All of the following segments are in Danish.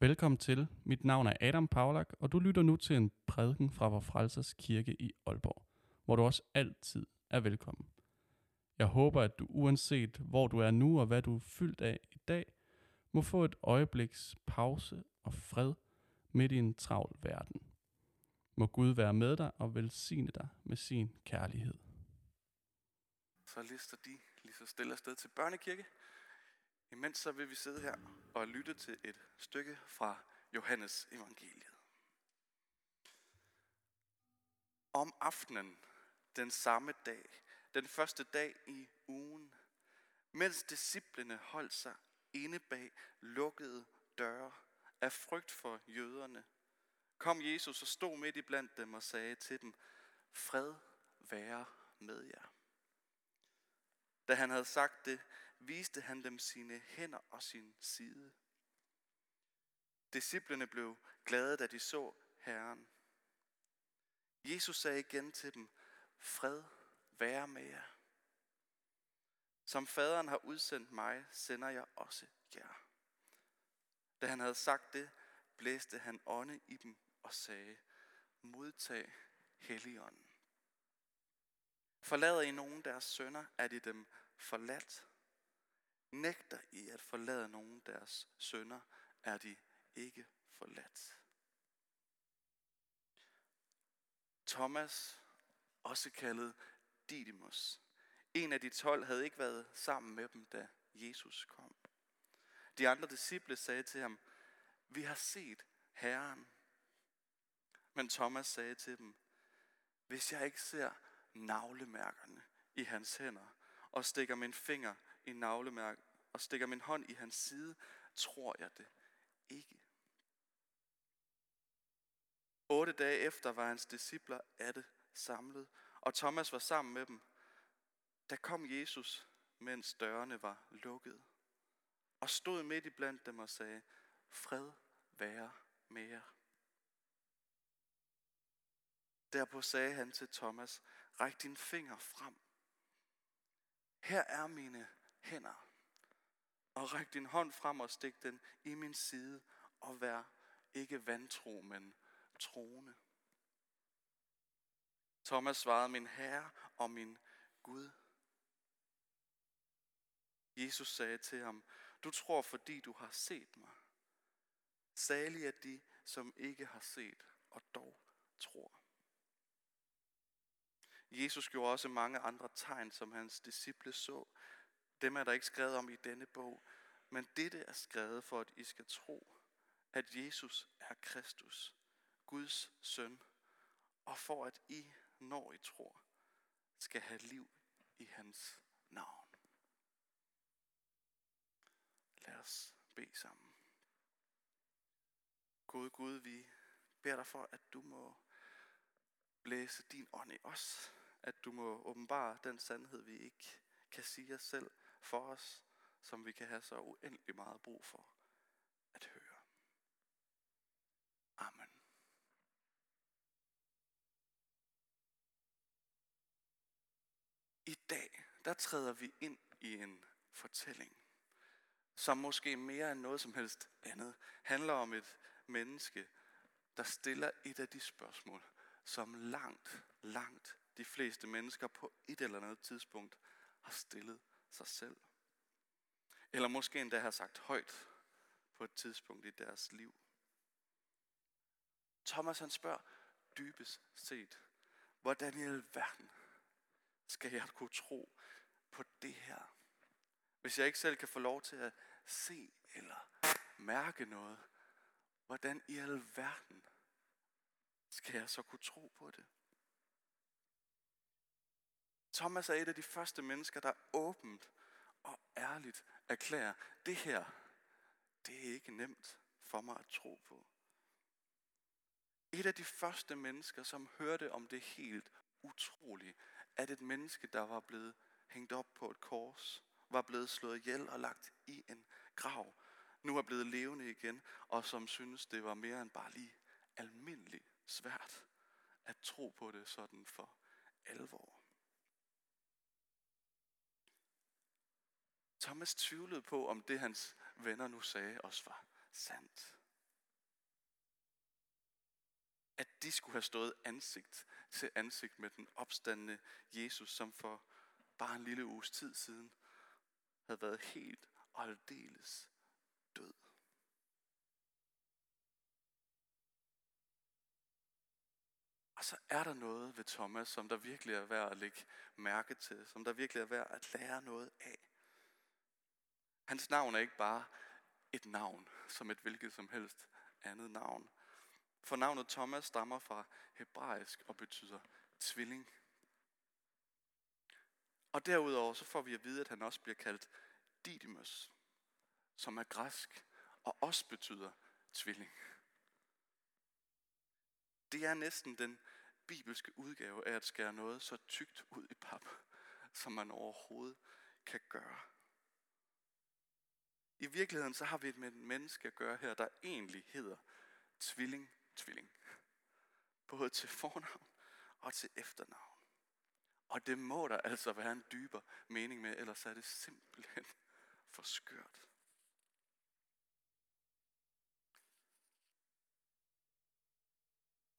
Velkommen til. Mit navn er Adam Paulak, og du lytter nu til en prædiken fra Vor Frelsers Kirke i Aalborg, hvor du også altid er velkommen. Jeg håber, at du uanset hvor du er nu og hvad du er fyldt af i dag, må få et øjebliks pause og fred midt i en travl verden. Må Gud være med dig og velsigne dig med sin kærlighed. Så lister de lige så stille afsted til børnekirke. Imens så vil vi sidde her og lytte til et stykke fra Johannes evangeliet. Om aftenen, den samme dag, den første dag i ugen, mens disciplene holdt sig inde bag lukkede døre af frygt for jøderne, kom Jesus og stod midt i blandt dem og sagde til dem, fred være med jer. Da han havde sagt det, viste han dem sine hænder og sin side. Disciplerne blev glade, da de så Herren. Jesus sagde igen til dem, fred være med jer. Som faderen har udsendt mig, sender jeg også jer. Da han havde sagt det, blæste han ånde i dem og sagde, modtag Helligånden. Forlader I nogen deres sønner, er de dem forladt. Nægter I at forlade nogen deres sønder, er de ikke forladt. Thomas, også kaldet Didymus, en af de tolv havde ikke været sammen med dem, da Jesus kom. De andre disciple sagde til ham, vi har set Herren. Men Thomas sagde til dem, hvis jeg ikke ser navlemærkerne i hans hænder, og stikker min finger i navlemærk, og stikker min hånd i hans side, tror jeg det ikke. Otte dage efter var hans discipler det samlet, og Thomas var sammen med dem. Der kom Jesus, mens dørene var lukket, og stod midt i blandt dem og sagde, fred være med jer. Derpå sagde han til Thomas, ræk din finger frem. Her er mine hænder. Og ræk din hånd frem og stik den i min side, og vær ikke vantro, men troende. Thomas svarede, min Herre og min Gud. Jesus sagde til ham, du tror, fordi du har set mig. Salig er de, som ikke har set og dog tror. Jesus gjorde også mange andre tegn, som hans disciple så. Dem er der ikke skrevet om i denne bog, men dette er skrevet for, at I skal tro, at Jesus er Kristus, Guds søn, og for at I, når I tror, skal have liv i hans navn. Lad os bede sammen. Gud Gud, vi beder dig for, at du må blæse din ånd i os. At du må åbenbare den sandhed, vi ikke kan sige os selv for os, som vi kan have så uendelig meget brug for at høre. Amen. I dag, der træder vi ind i en fortælling, som måske mere end noget som helst andet handler om et menneske, der stiller et af de spørgsmål, som langt, langt de fleste mennesker på et eller andet tidspunkt har stillet sig selv. Eller måske endda har sagt højt på et tidspunkt i deres liv. Thomas han spørger dybest set, hvordan i alverden skal jeg kunne tro på det her? Hvis jeg ikke selv kan få lov til at se eller mærke noget, hvordan i alverden skal jeg så kunne tro på det? Thomas er et af de første mennesker, der åbent og ærligt erklærer, det her, det er ikke nemt for mig at tro på. Et af de første mennesker, som hørte om det helt utrolige, at et menneske, der var blevet hængt op på et kors, var blevet slået ihjel og lagt i en grav, nu er blevet levende igen, og som synes, det var mere end bare lige almindeligt svært at tro på det sådan for alvor. Thomas tvivlede på, om det hans venner nu sagde også var sandt. At de skulle have stået ansigt til ansigt med den opstandende Jesus, som for bare en lille uges tid siden havde været helt og aldeles død. Og så er der noget ved Thomas, som der virkelig er værd at lægge mærke til, som der virkelig er værd at lære noget af. Hans navn er ikke bare et navn, som et hvilket som helst andet navn. For navnet Thomas stammer fra hebraisk og betyder tvilling. Og derudover så får vi at vide, at han også bliver kaldt Didymus, som er græsk og også betyder tvilling. Det er næsten den bibelske udgave af at skære noget så tykt ud i pap, som man overhovedet kan gøre. I virkeligheden så har vi med et menneske at gøre her, der egentlig hedder tvilling, tvilling. Både til fornavn og til efternavn. Og det må der altså være en dybere mening med, ellers er det simpelthen for skørt.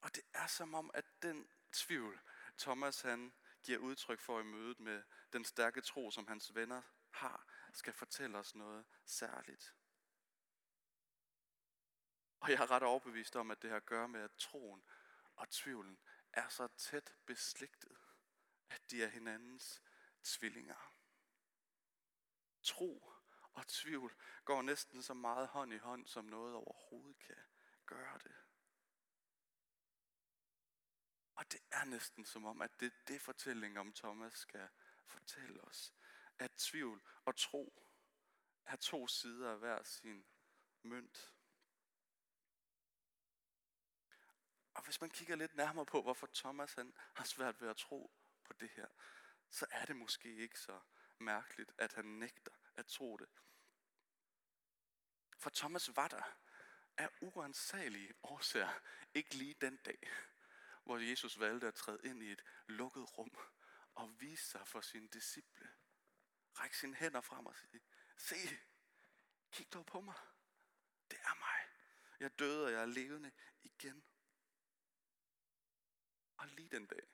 Og det er som om, at den tvivl, Thomas han giver udtryk for i mødet med den stærke tro, som hans venner har, skal fortælle os noget særligt. Og jeg er ret overbevist om, at det har at gøre med, at troen og tvivlen er så tæt beslægtet, at de er hinandens tvillinger. Tro og tvivl går næsten så meget hånd i hånd, som noget overhovedet kan gøre det. Og det er næsten som om, at det er det fortælling om Thomas skal fortælle os. At tvivl og tro er to sider af hver sin mønt. Og hvis man kigger lidt nærmere på, hvorfor Thomas han har svært ved at tro på det her, så er det måske ikke så mærkeligt, at han nægter at tro det. For Thomas var der af uansagelige årsager ikke lige den dag, hvor Jesus valgte at træde ind i et lukket rum og vise sig for sine disciple. Ræk sine hænder frem og sige, se, kig dog på mig. Det er mig. Jeg døde, og jeg er levende igen. Og lige den dag,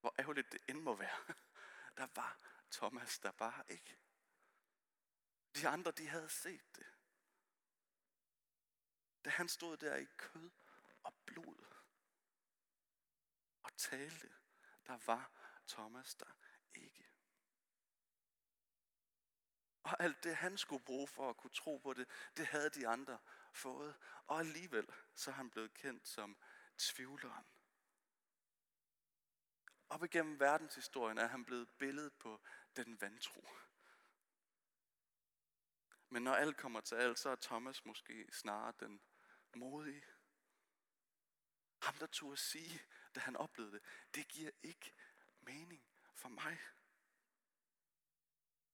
hvor ærgerligt det end må være, der var Thomas der bare ikke. De andre, de havde set det. Da han stod der i kød og blod og talte, der var Thomas der ikke. Og alt det, han skulle bruge for at kunne tro på det, det havde de andre fået. Og alligevel, så er han blevet kendt som tvivleren. Op igennem verdenshistorien er han blevet billedet på den vantro. Men når alt kommer til alt, så er Thomas måske snarere den modige. Ham, der turde sige, da han oplevede det, det giver ikke mening for mig.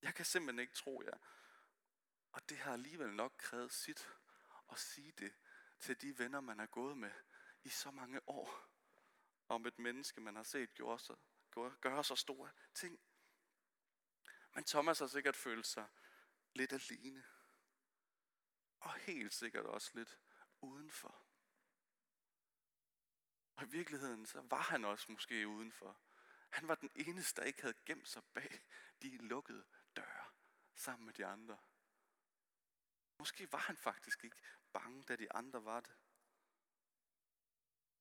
Jeg kan simpelthen ikke tro jer. Og det har alligevel nok krævet sit at sige det til de venner, man er gået med i så mange år. Om et menneske, man har set gøre så, gøre, så store ting. Men Thomas har sikkert følt sig lidt alene. Og helt sikkert også lidt udenfor. Og i virkeligheden, så var han også måske udenfor. Han var den eneste, der ikke havde gemt sig bag de lukkede sammen med de andre. Måske var han faktisk ikke bange, da de andre var det.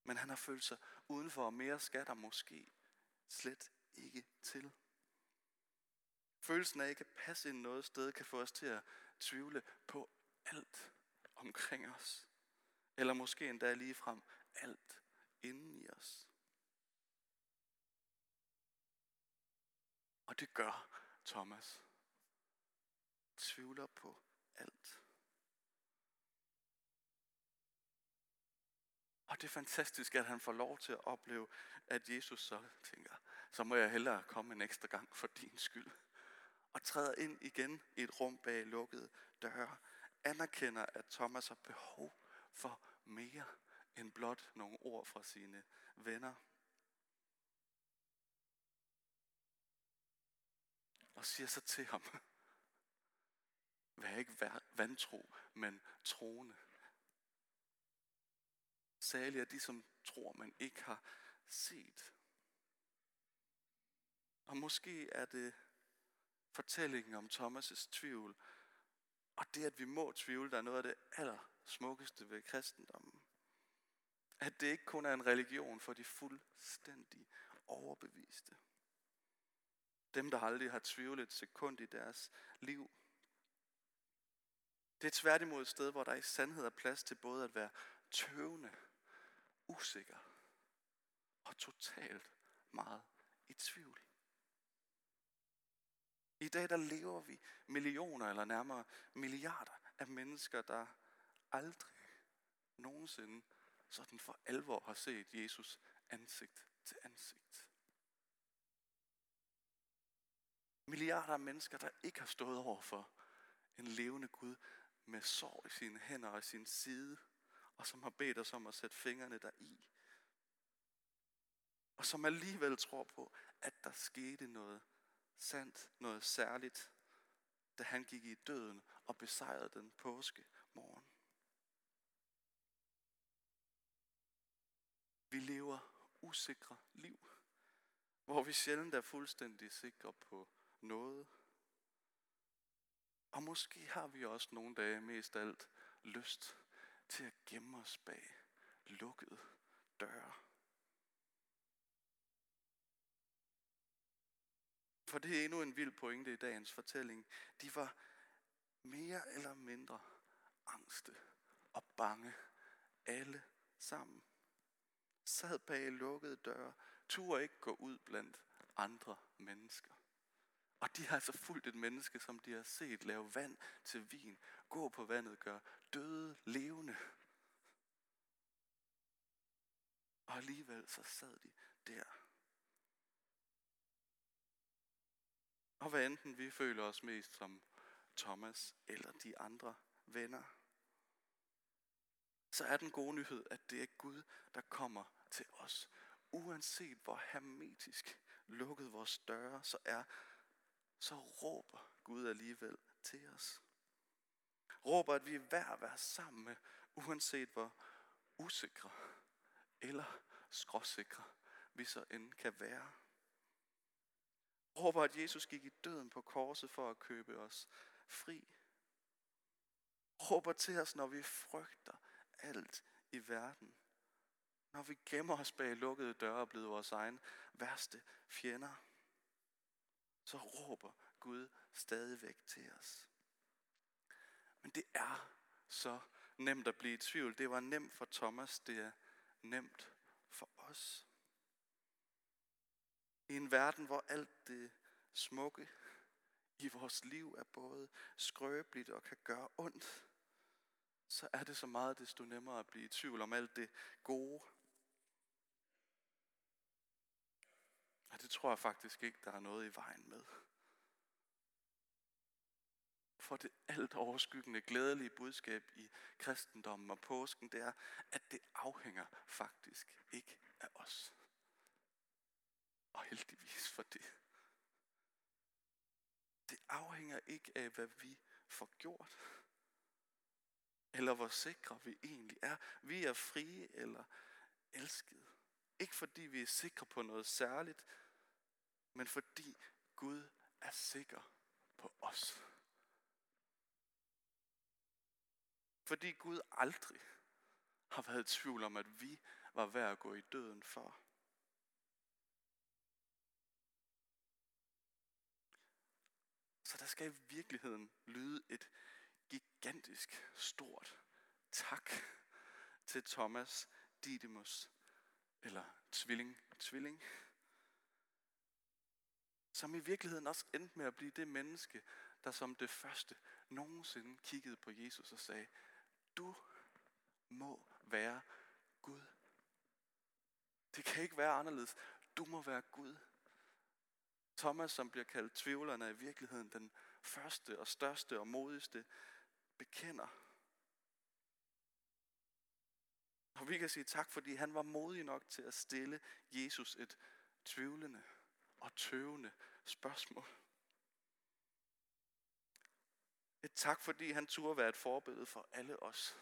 Men han har følt sig udenfor, og mere skal der måske slet ikke til. Følelsen af ikke at passe ind noget sted kan få os til at tvivle på alt omkring os. Eller måske endda lige frem alt inden i os. Og det gør Thomas. Tvivler på alt. Og det er fantastisk, at han får lov til at opleve, at Jesus så tænker, så må jeg hellere komme en ekstra gang for din skyld. Og træder ind igen i et rum bag lukkede døre. Anerkender, at Thomas har behov for mere end blot nogle ord fra sine venner. Og siger så til ham, vær ikke vantro, men troende. Særligt er de, som tror, man ikke har set. Og måske er det fortællingen om Thomas' tvivl, og det, at vi må tvivle, der er noget af det allersmukkeste ved kristendommen. At det ikke kun er en religion for de fuldstændig overbeviste. Dem, der aldrig har tvivlet et sekund i deres liv. Det er tværtimod et sted, hvor der i sandhed er plads til både at være tøvende, usikker og totalt meget i tvivl. I dag der lever vi millioner eller nærmere milliarder af mennesker, der aldrig nogensinde sådan for alvor har set Jesus ansigt til ansigt. Milliarder af mennesker, der ikke har stået over for en levende Gud med sår i sine hænder og i sin side, og som har bedt os om at sætte fingrene der i. Og som alligevel tror på, at der skete noget sandt, noget særligt, da han gik i døden og besejrede den påske morgen. Vi lever usikre liv, hvor vi sjældent er fuldstændig sikre på noget. Og måske har vi også nogle dage mest alt lyst til at gemme os bag lukkede døre. For det er endnu en vild pointe i dagens fortælling. De var mere eller mindre angste og bange alle sammen. Sad bag lukkede døre, turde ikke gå ud blandt andre mennesker. Og de har altså fulgt et menneske, som de har set lave vand til vin, gå på vandet, gøre døde levende. Og alligevel så sad de der Og hvad enten vi føler os mest som Thomas eller de andre venner, så er den gode nyhed, at det er Gud, der kommer til os. Uanset hvor hermetisk lukket vores døre så er, så råber Gud alligevel til os. Råber, at vi er værd at være sammen med, uanset hvor usikre eller skråsikre vi så end kan være råber, at Jesus gik i døden på korset for at købe os fri. Råber til os, når vi frygter alt i verden. Når vi gemmer os bag lukkede døre og bliver vores egen værste fjender. Så råber Gud stadigvæk til os. Men det er så nemt at blive i tvivl. Det var nemt for Thomas, det er nemt for os. I en verden, hvor alt det smukke i vores liv er både skrøbeligt og kan gøre ondt, så er det så meget desto nemmere at blive i tvivl om alt det gode. Og det tror jeg faktisk ikke, der er noget i vejen med. For det alt overskyggende glædelige budskab i kristendommen og påsken, det er, at det afhænger faktisk ikke af os. Og heldigvis for det. Det afhænger ikke af, hvad vi får gjort. Eller hvor sikre vi egentlig er. Vi er frie eller elskede. Ikke fordi vi er sikre på noget særligt, men fordi Gud er sikker på os. Fordi Gud aldrig har været i tvivl om, at vi var værd at gå i døden for. Så der skal i virkeligheden lyde et gigantisk stort tak til Thomas Didymus, eller tvilling, tvilling, som i virkeligheden også endte med at blive det menneske, der som det første nogensinde kiggede på Jesus og sagde, du må være Gud. Det kan ikke være anderledes. Du må være Gud. Thomas, som bliver kaldt tvivlerne, er i virkeligheden den første og største og modigste bekender. Og vi kan sige tak, fordi han var modig nok til at stille Jesus et tvivlende og tøvende spørgsmål. Et tak, fordi han turde være et forbillede for alle os,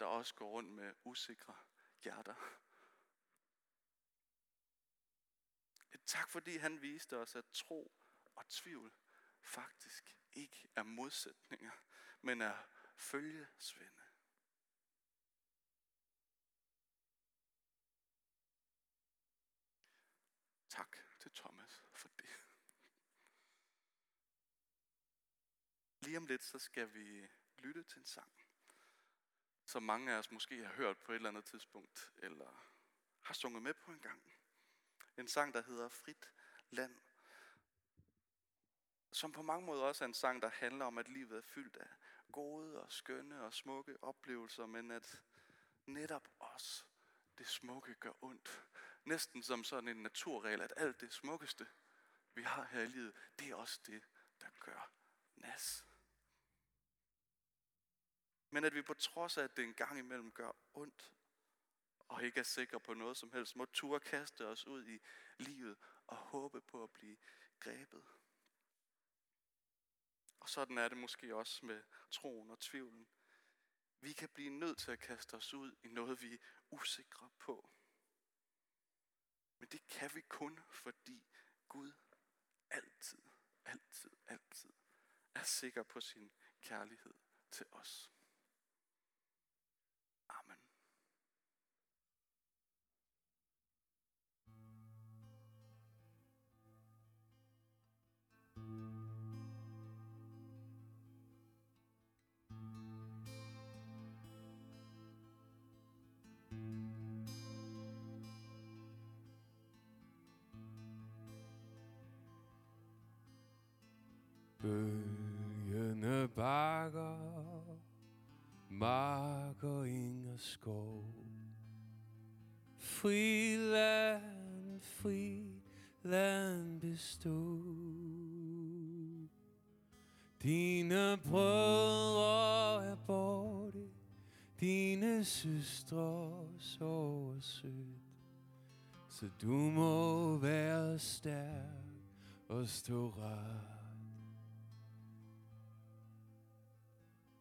der også går rundt med usikre hjerter. Et tak fordi han viste os, at tro og tvivl faktisk ikke er modsætninger, men er følgesvende. Tak til Thomas for det. Lige om lidt, så skal vi lytte til en sang, som mange af os måske har hørt på et eller andet tidspunkt, eller har sunget med på en gang. En sang, der hedder Frit Land. Som på mange måder også er en sang, der handler om, at livet er fyldt af gode og skønne og smukke oplevelser, men at netop os, det smukke gør ondt. Næsten som sådan en naturregel, at alt det smukkeste, vi har her i livet, det er også det, der gør nas. Men at vi på trods af, at det en gang imellem gør ondt, og ikke er sikre på noget som helst, må turde kaste os ud i livet og håbe på at blive grebet. Og sådan er det måske også med troen og tvivlen. Vi kan blive nødt til at kaste os ud i noget, vi er usikre på. Men det kan vi kun, fordi Gud altid, altid, altid er sikker på sin kærlighed til os. Bølgende bakker, marker, ing og skov. Friland, friland bestod. Dine brødre er borte, dine søstre sover sødt. Så du må være stærk og stå ret.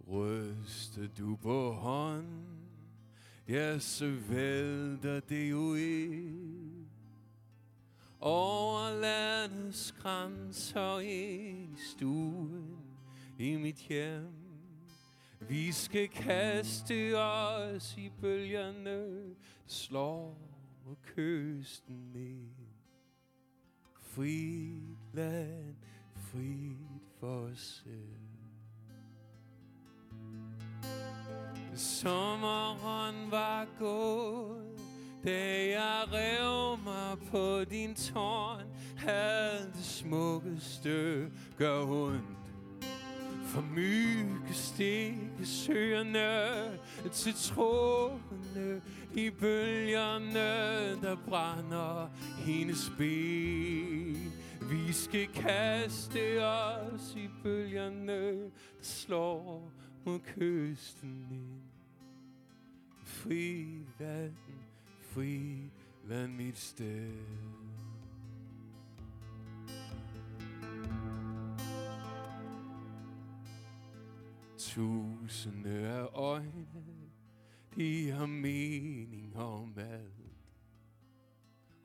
Ryster du på hånd, ja, så vælter det jo i. Over landets grænser i stuen, i mit hjem. Vi skal kaste os i bølgerne, slår og kysten ned. Frit land, frit for os selv. Sommeren var gået, da jeg rev mig på din tårn, havde det smukkeste gør ondt. For mygge stikke søerne til trådene i bølgerne, der brænder hendes ben. Vi skal kaste os i bølgerne, der slår mod kysten ind. Fri vand, fri vand mit sted. Tusinde af øjne, de har mening om alt.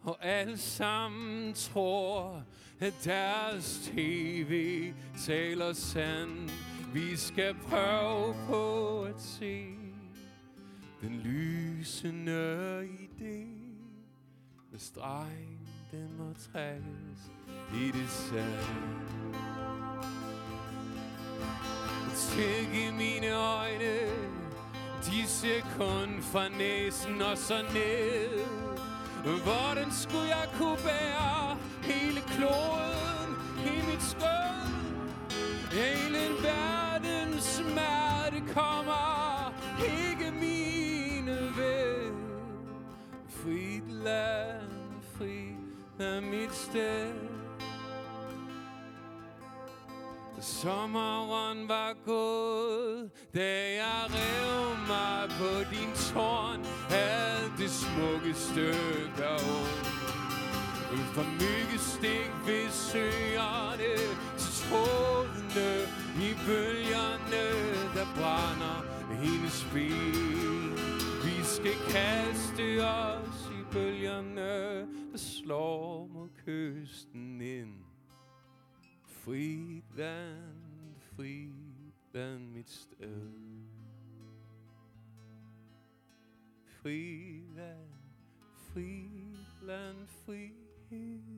Og alle sammen tror, at deres tv taler sandt. Vi skal prøve på at se den lysende idé. Med stregen, den må trækkes i det sand. Tænk i mine øjne, de ser kun fra næsen og så ned. Hvordan skulle jeg kunne bære hele kloden i mit skød? Hele verdens smerte kommer Frit land, fri er mit sted. Sommeren var gået, da jeg rev mig på din tårn, alt det smukkeste gør ondt. For myggestik ved søerne, til trådene i bølgerne, der brænder hendes ben. Vi skal kaste os bølgerne, der slår mod kysten ind. Frit land, frit land mit sted. Frit land, frit land, frihed.